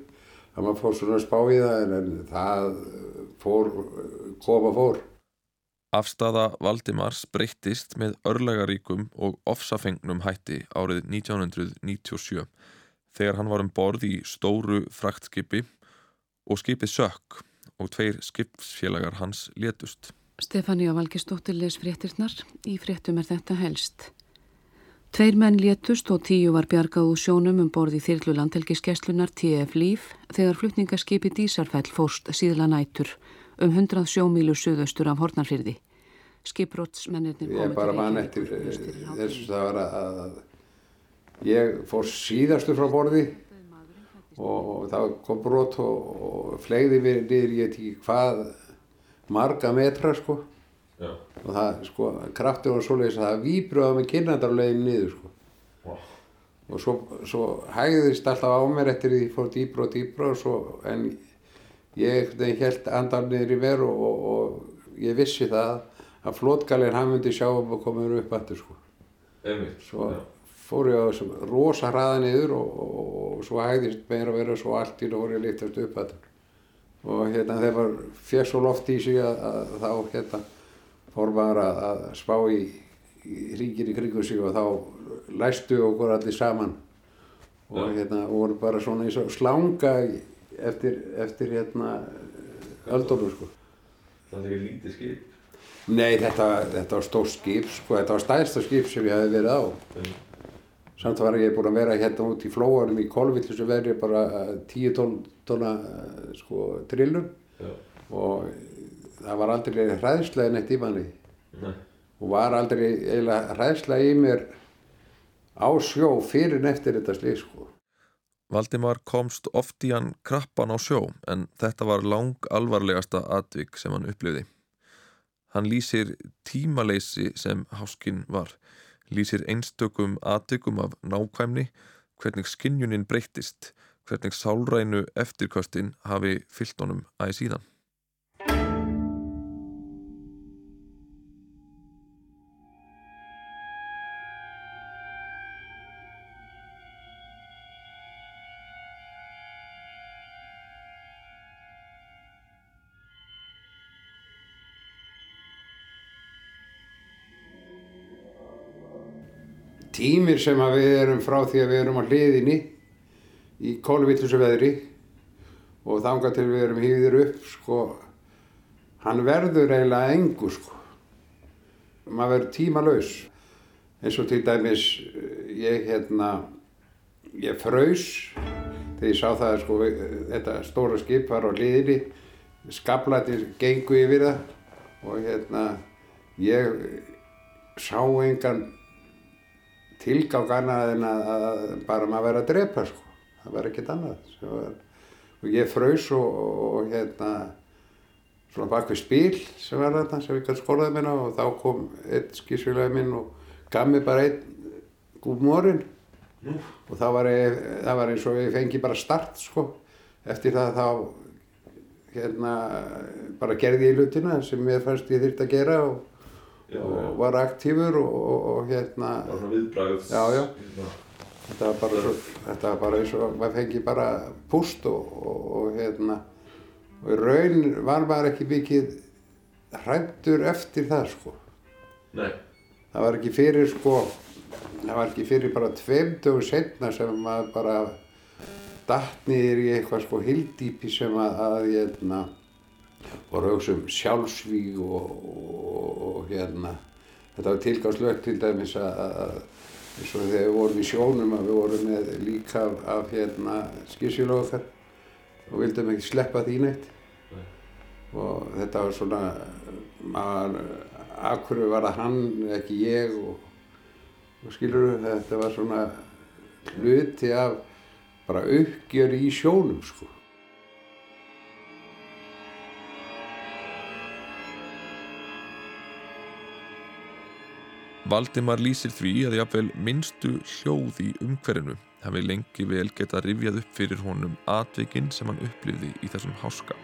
Það maður fór svona að spá í það en, það fór, kom og fór. Afstafa Valdimars breyttist með örlagaríkum og ofsafengnum hætti árið 1997 þegar hann var um borð í stóru fraktskipi og skipið sökk og tveir skipsfélagar hans létust. Stefania Valgestóttir les fréttirnar. Í fréttum er þetta helst. Tveir menn létust og tíu var bjargað úr sjónum um borð í þyrlu landhelgiskeslunar TF Líf þegar flutningaskipi Dísarfell fórst síðla nætur um 100 sjómílu suðaustur af Hortnarfyrði. Skiprótsmennirnir Ég bara man eftir þess að það var að, ég fór síðastur frá borði og, og það kom brot og, og flegði við niður ég ekki hvað marga metra sko Já. og það sko kraftur var svoleiðis að það víbruða með kynnadarlegin niður sko Wow. og svo, svo hægðist alltaf á mér eftir því fór dýbra og dýbra og svo en ég held andan niður í veru og, og, og ég vissi það að flótgalinn hann myndi sjá um og koma upp aftur sko Einmitt. svo Já. fór ég á þessum rosa hraða niður og, og, og svo hægðist meira að vera svo allt í og fór ég litast upp aftur og hérna þegar var fjess og loft í sig að, að þá hérna fór maður að, að spá í, í ringin í kringum sig og þá læstu okkur allir saman og hérna voru bara svona eins og slanga eftir, eftir hérna öldunum sko. Það er ekki lítið skip. Nei, þetta, þetta var stórt skip sko, þetta var stærsta skip sem ég hefði verið á. Samt var ég búinn að vera hérna út í flóanum í kolvillu sem verið bara eh, 10 tonn, tonna eh, sko, trillum Já. og það var aldrei hræðslega neitt í manni Nei. og var aldrei eiginlega hræðslega í mér á sjó fyrir en eftir þetta slið sko. Valdimar komst oft í hann krappan á sjó en þetta var lang alvarlegasta atvik sem hann upplifði. Hann lýsir tímaleysi sem háskinn var, lýsir einstökum atvikum af nákvæmni, hvernig skinnjunin breyttist, hvernig sálrænu eftirkostin hafi fyllt honum aðeins síðan. Tímir sem að við erum frá því að við erum á hliðinni í kolvillusu veðri og þangað til við erum hýðir upp sko, hann verður eiginlega engu sko. Maður verður tímalaus. Eins og til dæmis eh, ég hérna, ég fraus þegar ég sá það sko, þetta stóra skip var á liðinni, skablatir gengu yfir það og hérna ég sá engan tilgang annað en að, að bara maður verið að drepa sko, það var ekkert annað. Var, og ég frös og, og, og hérna svona bak við spil sem var þarna sem gæti skólaði minna og þá kom einn skísfélagi minn og gaf mér bara einn gúm morinn og það var, ég, það var eins og ég fengi bara start sko. Eftir það þá hérna bara gerði ég hlutina sem ég fannst ég þurfti að gera og, Já, og var aktífur og, og, og hérna Það var svona já. Hérna. þetta var bara, svo, þetta var bara eins og maður fengi bara púst og, og, og hérna og í raun var maður ekki mikið hrættur eftir það sko Nei. það var ekki fyrir sko það var ekki fyrir bara tveim dögum setna sem maður bara datt niður í eitthvað sko hildýpi sem að, að hérna voru hugsa um sjálfsvíg og, og, og hérna þetta var tilgáðslögt til dæmis að, að eins og þegar við vorum í sjónum að við vorum með líka af, af hérna skissjulóðferð og vildum ekki sleppa því neitt Nei. og þetta var svona maður, akkur var það hann ekki ég og, og skilur þetta var svona hluti af bara uppgjör í sjónum sko Valdimar lýsir því að jafnvel minnstu hljóð í umhverfinu hafi lengi vel geta rifjað upp fyrir honum atvikinn sem hann upplifði í þessum háska.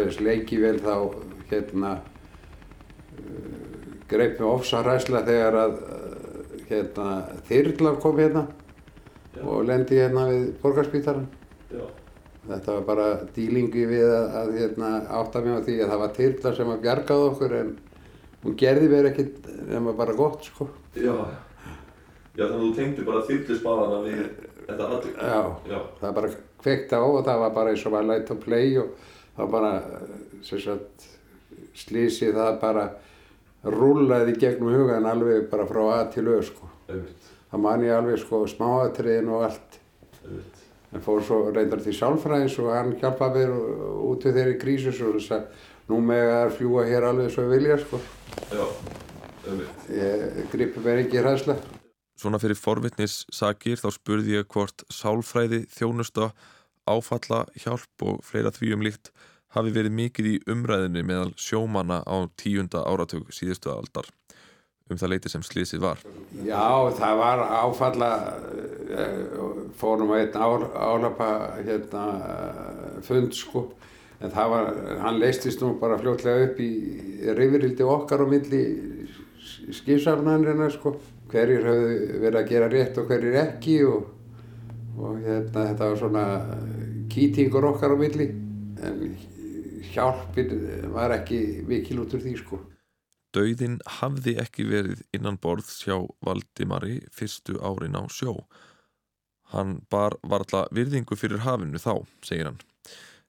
Eins og til dæmis leiki vel þá hérna uh, greip mig ofsaræsla þegar að uh, hérna þyrla kom hérna Já. og lendi hérna við borgarspítaran þetta var bara dílingi við að, að hérna, átta mig á því að það var þyrla sem að bjargaði okkur en hún gerði mér ekkert nema bara gott sko Já. Já, þannig að þú tengdi bara þyrlusbaðana við þetta atvik. Já, Já. það bara kveikt á og það var bara eins og var light og play og það bara, sem sagt, slísið það bara rúlaði í gegnum hugan alveg bara frá A til Ö, sko. Það man ég alveg, sko, smáatriðin og allt. Einmitt. En fór svo reyndar til sálfræðins og hann hjálpaði mér út við þeirri krísu og þess að nú með að fljúa hér alveg svo vilja, sko. Já. Einmitt. Ég gripi mér ekki í hræðsla. Svona fyrir forvitnis sakir þá spurði ég hvort sálfræði, þjónusta, áfalla, hjálp og fleira því um líkt hafi verið mikið í umræðinni meðal sjómanna á tíunda áratug síðustu aldar um það leiti sem slísið var. Já, það var áfalla, eh, fórum á einn ál, álapa hérna, fund sko, en það var, hann leistist nú bara fljótlega upp í rifrildi okkar á milli skipsafnarina sko, hverjir höfðu verið að gera rétt og hverjir ekki og, og hérna, þetta var svona kýtingur okkar á milli, en hjálpin var ekki mikil út úr því sko. Dauðin hafði ekki verið innan borðs hjá Valdimari fyrstu árin á sjó. Hann bar varla virðingu fyrir hafinu þá, segir hann.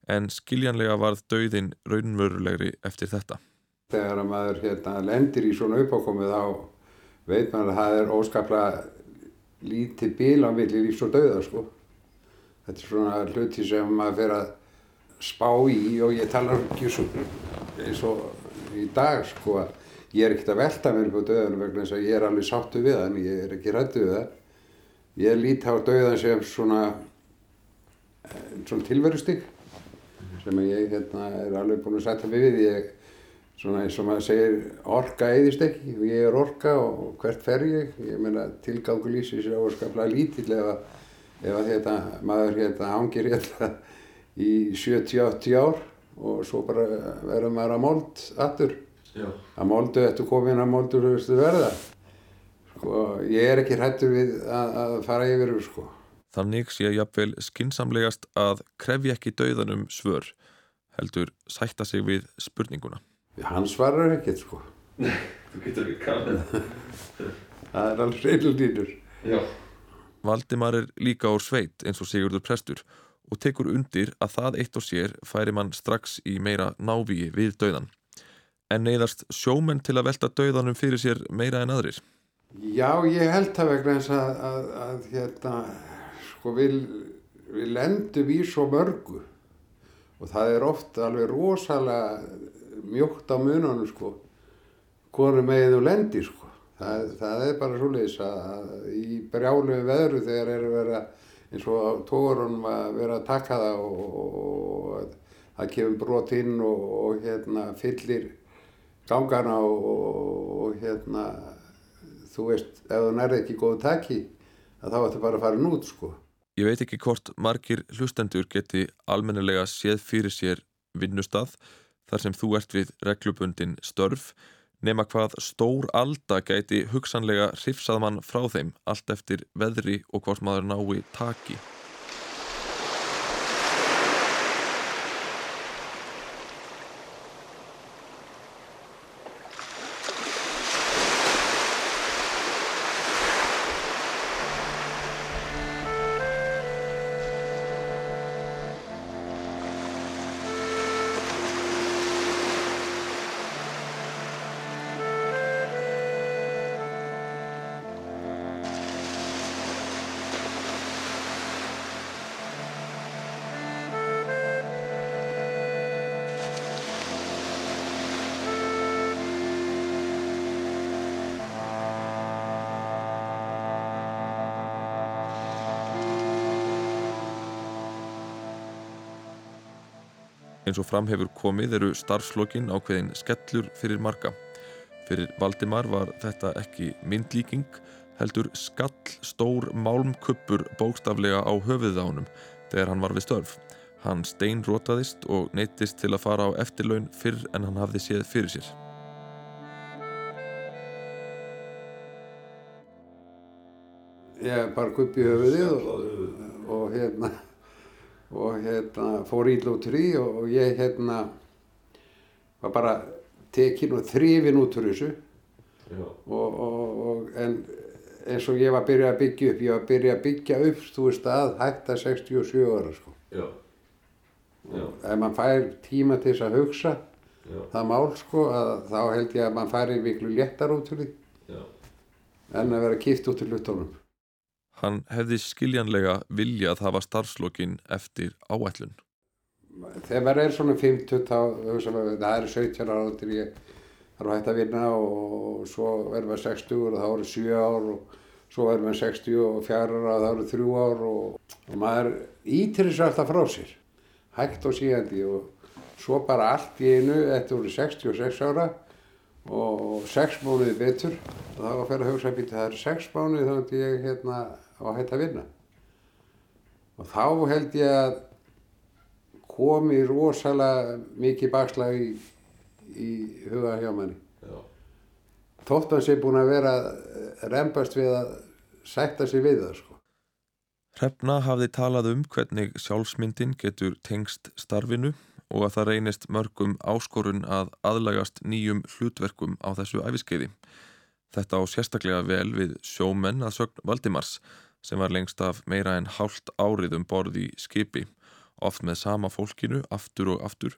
En skiljanlega varð dauðin raunmörulegri eftir þetta. Þegar að maður hérna, lendir í svona uppákomið þá veit maður að það er óskaplega lítið bíl á milli lífs og dauða sko. Þetta er svona hluti sem maður fer að spá í og ég tala ekki svo eins og í dag sko að ég er ekkert að velta mér á dauðanum vegna þess að ég er alveg sáttu við hann, ég er ekki rættu við það. Ég líti á dauðan sem svona, eh, svona tilverustig sem að ég hérna, er alveg búinn að setja mig við. Ég, svona eins og maður segir, orka eðist ekki og ég er orka og hvert fer ég? Ég meina tilgangu lýsir sér óskaplega lítill ef að, ef að hérna, maður hérna hangir hérna í 70-80 ár og svo bara verður maður að mold aftur. Já. Að moldu eftir komin að moldu höfstu verða. Sko, ég er ekki hrættur við að, að fara yfir úr sko. Þannig sé jafnvel skinsamlegast að krefja ekki dauðanum svör, heldur sætta sig við spurninguna. Hann svarar ekkert sko. Nei, þú getur ekki kannið. (laughs) það er alveg reynlínur. Já. Valdimar er líka á sveit eins og Sigurður prestur og tekur undir að það eitt og sér færi mann strax í meira návíi við dauðan. En neyðast sjómenn til að velta dauðanum fyrir sér meira en aðrir. Já, ég held það vegna þess að, að, að hérna, sko, við, við lendum í svo mörgu og það er oft alveg rosalega mjótt á mununum, sko, hvori megið þú lendir, sko. Það, það er bara svoleiðis að, að í brjálu veðru þegar er að vera eins og á tógarunum að vera að taka það og, það kemur brot inn og, og hérna fyllir gangana og, og hérna þú veist, ef þú nærði ekki góðu taki þá ættu bara að fara nút sko. Ég veit ekki hvort margir hlustendur geti almennilega séð fyrir sér vinnustaf þar sem þú ert við reglubundin störf nema hvað stór alda gæti hugsanlega hrifsað mann frá þeim allt eftir veðri og hvort maður nái taki. Eins og fram hefur komið eru starfslokin ákveðin skellur fyrir marga. Fyrir Valdimar var þetta ekki myndlíking, heldur skall stór málmkuppur bókstaflega á höfuðið á honum þegar hann var við störf. Hann steinrótaðist og neytist til að fara á eftirlaun fyrr en hann hafði séð fyrir sér. Ég bara kuppi höfuðið og, og hérna og hérna fór í lútri og, og ég hérna var bara tekin og þrifin út úr þessu og, og, en eins og ég var að byrja að byggja upp, ég var að byrja að byggja upp, þú veist að hætta 67 ára sko. Já. Já. Ef mann fær tíma til þess að hugsa Já. það mál sko, að þá held ég að mann færi miklu léttar út úr því en að vera kipt út úr hlutunum. Hann hefði skiljanlega viljað hafa starfslokin eftir áætlun. Þegar maður er svona 50 þá, hugsa maður, það eru 17 ára til ég þarf að hætta að vinna og svo verður maður 60 og þá eru 7 ár og svo verður maður 64 ára og þá eru 3 ár og, og maður ítir þessu alltaf frá sér, hægt og sígandi og svo bara allt í einu, þetta voru 66 ára og 6 mánuði betur og þá var að fyrir að hugsa að býta það eru 6 mánuði þá ætti ég hérna að hætta að vinna og þá held ég að komi rosalega mikið bakslag í, í huga hjá manni. Já. Þótt hann sé búin að vera reymbast við að sætta sig við það sko. Hrefna hafði talað um hvernig sjálfsmyndin getur tengst starfinu og að það reynist mörgum áskorun að aðlagast nýjum hlutverkum á þessu æfiskeiði. Þetta á sérstaklega vel við sjómenn að sögn Valdimars sem var lengst af meira en hálft árið um borð í skipi, oft með sama fólkinu aftur og aftur,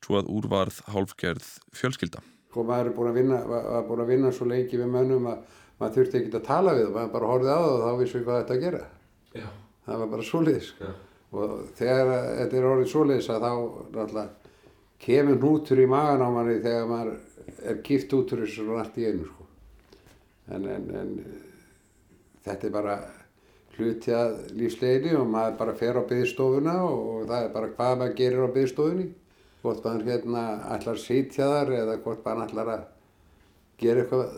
svo að úrvarð hálfgerð fjölskylda. Sko maður er búin að vinna, var, var búin að vinna svo lengi við mönnum að maður þurfti ekki að tala við það, maður bara horfið á það og þá vissi við hvað þetta að gera. Já. Það var bara svoleiðis. Já. Og þegar þetta er orðið svoleiðis að þá kemur hnútur í magan á manni þegar maður er kipt út úr þessu svona allt í einu sko. En, en, en þetta er bara hluti að lífsleginu og maður bara fer á byggstofuna og það er bara hvað maður gerir á byggstofunni. Hvort maður hérna ætlar að sitja þar eða hvort maður ætlar að gera eitthvað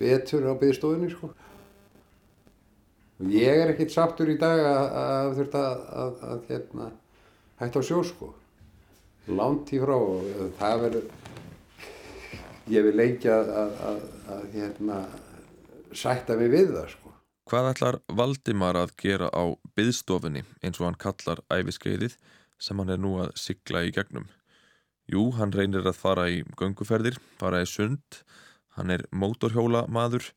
betur á byggstofunni sko. Ég er ekkert sáttur í dag að, að þurft að, að, að hérna, hætta á sjó sko. Lánt í frá og það verður, ég vil leikja að, að, að, að hérna, sætta mig við það sko. Hvað ætlar Valdimar að gera á byðstofunni eins og hann kallar æfiskeiðið sem hann er nú að sigla í gegnum? Jú, hann reynir að fara í gönguferðir, fara í sund, hann er mótorhjóla maður,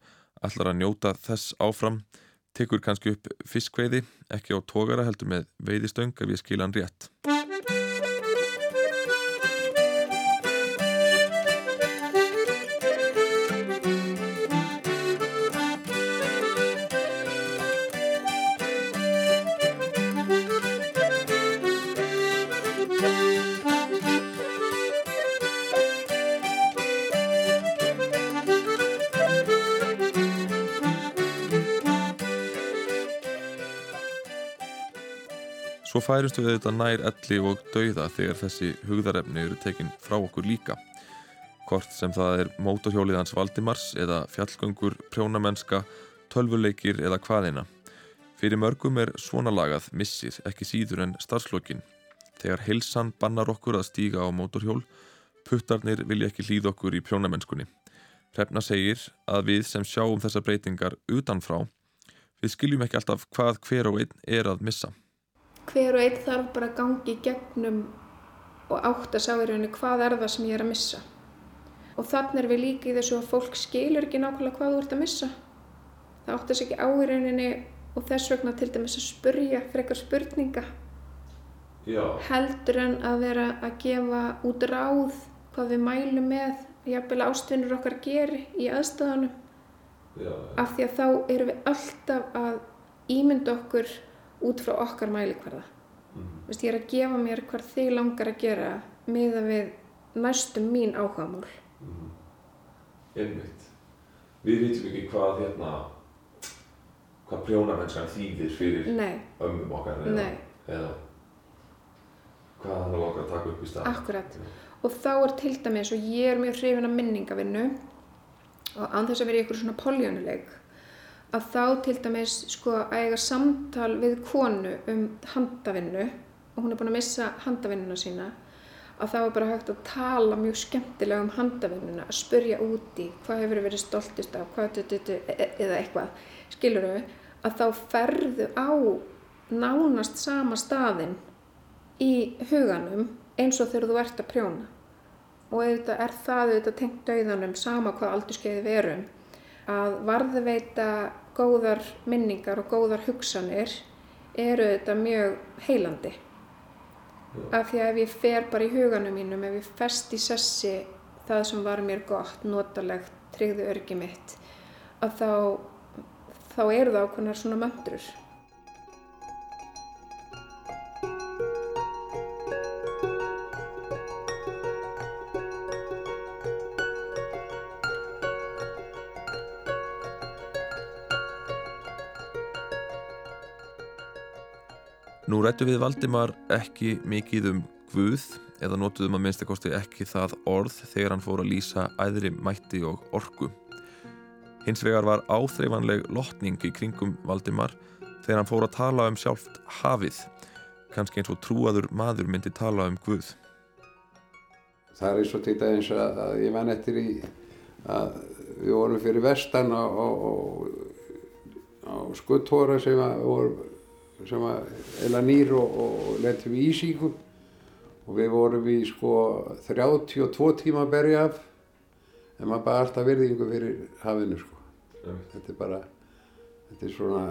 Ætlar að njóta þess áfram, tekur kannski upp fiskveiði, ekki á tógara heldur með veiðistöng ef ég skila hann rétt. Svo færumst við auðvitað nær elli og dauða þegar þessi hugðarefni eru tekin frá okkur líka. Hvort sem það er mótorhjólið hans Valdimars eða fjallgöngur, prjónamennska, tölvuleikir eða hvaðina. Fyrir mörgum er svona lagað missir ekki síður en starfslokin. Þegar heilsan bannar okkur að stíga á mótorhjól, puttarnir vilja ekki hlýða okkur í prjónamennskunni. Hrefna segir að við sem sjáum þessar breytingar utanfrá, við skiljum ekki alltaf hvað hver og einn er að missa hver og einn þarf bara að gangi í gegnum og átt að sá í rauninni hvað er það sem ég er að missa. Og þannig er við líka í þessu að fólk skilur ekki nákvæmlega hvað þú ert að missa. Það átt að segja á í rauninni og þess vegna til dæmis að spurja frekar spurninga. Já. Heldur en að vera að gefa út ráð hvað við mælum með, jafnvel ástvinnur okkar geri í aðstöðanum. Já. Af því að þá erum við alltaf að ímynda okkur út frá okkar mælikvarða. Mm. Vist, ég er að gefa mér hvað þig langar að gera miða við næstum mín áhugamál. Mm. Einmitt. Við vitum ekki hvað hérna, hvað prjónamennskan þýðir fyrir Nei. ömmum okkar eða, Nei. eða hvað er okkar að taka upp í stað. Akkurat. Og þá er til dæmis, og ég er mjög hrifin af minningavinnu og án þess að vera í einhverju svona poljónuleik, að þá til dæmis sko að eiga samtal við konu um handavinnu og hún er búin að missa handavinnuna sína að þá er bara hægt að tala mjög skemmtilega um handavinnuna að spurja úti hvað hefur verið stoltist af hvað dututu, eða eitthvað skilur þau að þá ferðu á nánast sama staðinn í huganum eins og þegar þú ert að prjóna. Og auðvitað er það auðvitað tengt dauðanum sama hvað aldurskeiði verum að varðveita góðar minningar og góðar hugsanir eru þetta mjög heilandi. Af því að ef ég fer bara í huganum mínum, ef ég fest í sessi það sem var mér gott, notalegt, tryggðu örgi mitt, að þá, þá eru það ákveðnar svona möndrur. Nú rættu við Valdimar ekki mikið um Guð eða notuðum að minnstakosti ekki það orð þegar hann fór að lýsa æðri mætti og orku. Hins vegar var áþreifanleg lotning í kringum Valdimar þegar hann fór að tala um sjálft hafið, kannski eins og trúaður maður myndi tala um Guð. Það er eins og til dæmis að, að ég man eftir í að við vorum fyrir vestan á, skuttóra sem voru sem eða nýr og, og letum í Ísíku og við vorum í sko 32 tíma að berja af en maður bara alltaf virðingu fyrir hafinu sko. Mm. Þetta er bara, þetta er svona,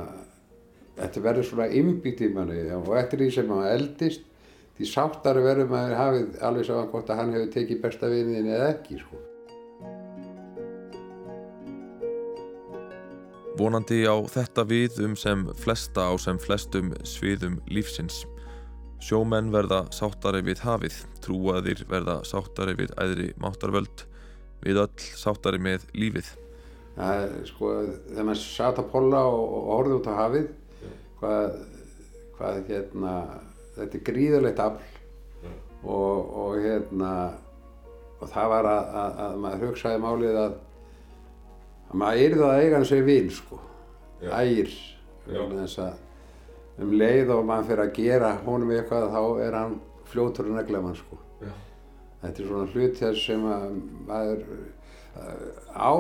þetta verður svona innbyggt í manni og eftir því sem maður eldist því sáttari verður maður hafið alveg saman hvort að hann hefur tekið besta viniðin eða ekki sko. Vonandi á þetta við um sem flesta á sem flestum sviðum lífsins. Sjómenn verða sáttari við hafið, trúaðir verða sáttari við æðri máttarvöld, við öll sáttari með lífið. Það er sko, þegar maður satt að polla og, og horfði út á hafið, hvað, hvað hérna, þetta er gríðarlegt afl og, og hérna, og það var að, að, að maður hugsaði málið að að maður yrði að eiga hans við vinn sko, ægir, um leið og maður fyrir að gera honum eitthvað þá er hann fljótur að negla mann sko. Já. Þetta er svona hlut þess sem að maður uh, á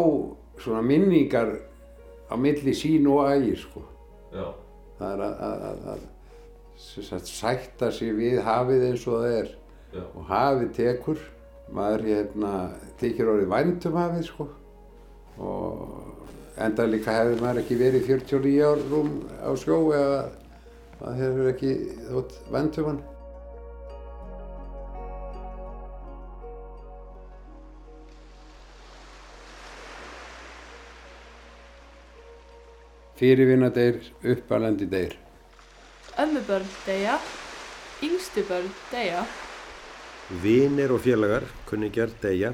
svona minningar á milli sín og ægir sko. Já. Það er að, að, að, að sætta sig við hafið eins og það er Já. og hafið tekur maður hérna, tekir orðið væntum hafið sko og enda líka hefði maður ekki verið 49 ár rúm á sjó eða maður hefur ekki þótt vendum hann. Fyrirvinna deyr, uppalandi deyr. Ömmubörn deyja, yngstu börn deyja, Vinir og félagar, kunningjar, deyja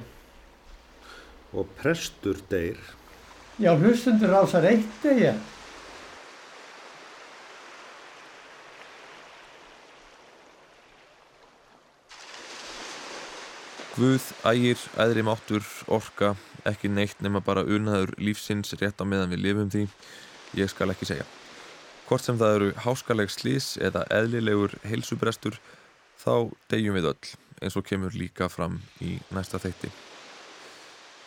og prestur deyr. Já, hlustundur rásar eitt degja. Guð, ægir, æðri máttur, orka, ekki neitt nema bara unaður lífsins rétt á meðan við lifum því, ég skal ekki segja. Hvort sem það eru háskaleg slís eða eðlilegur heilsubrestur, þá deyjum við öll, eins og kemur líka fram í næsta þeitti.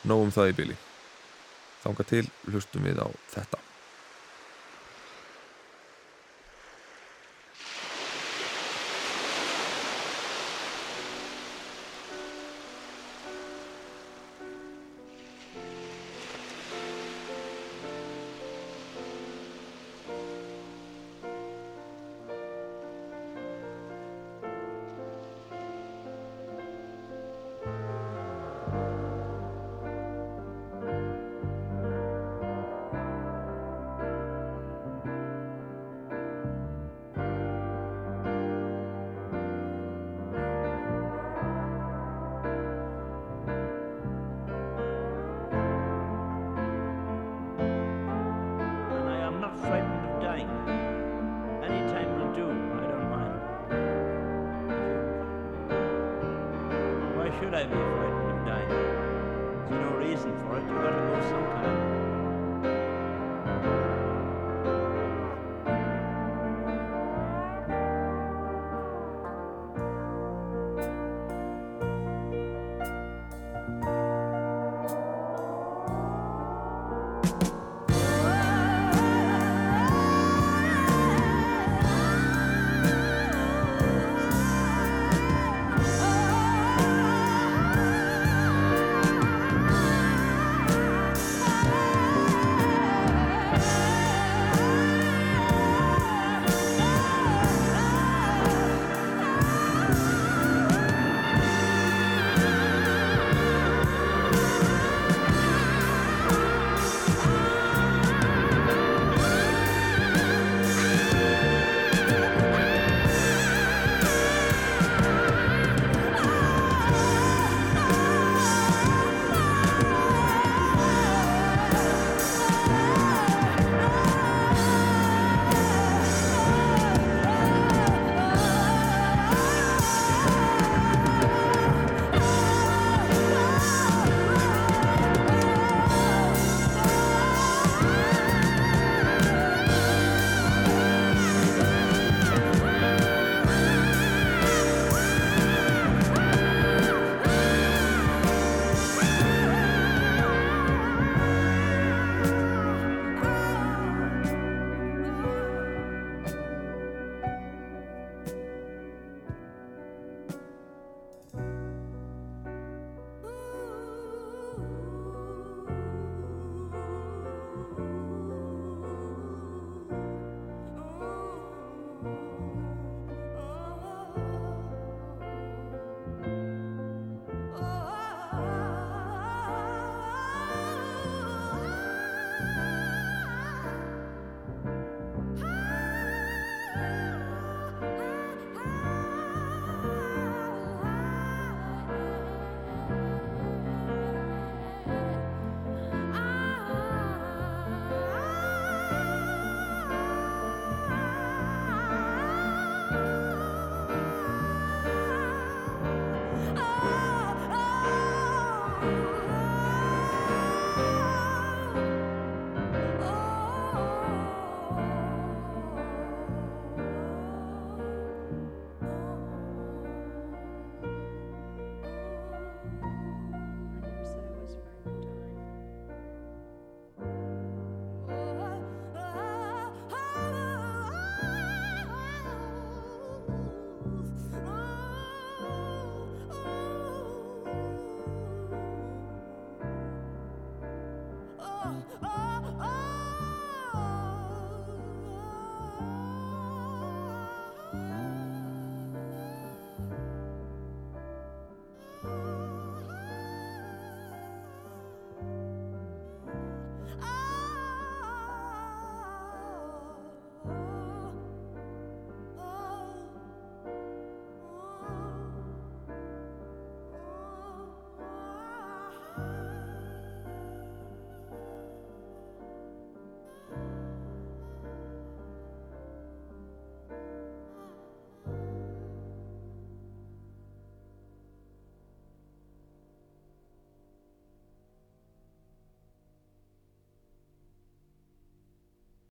Nóum það í byli. Þanga til hlustum við á þetta.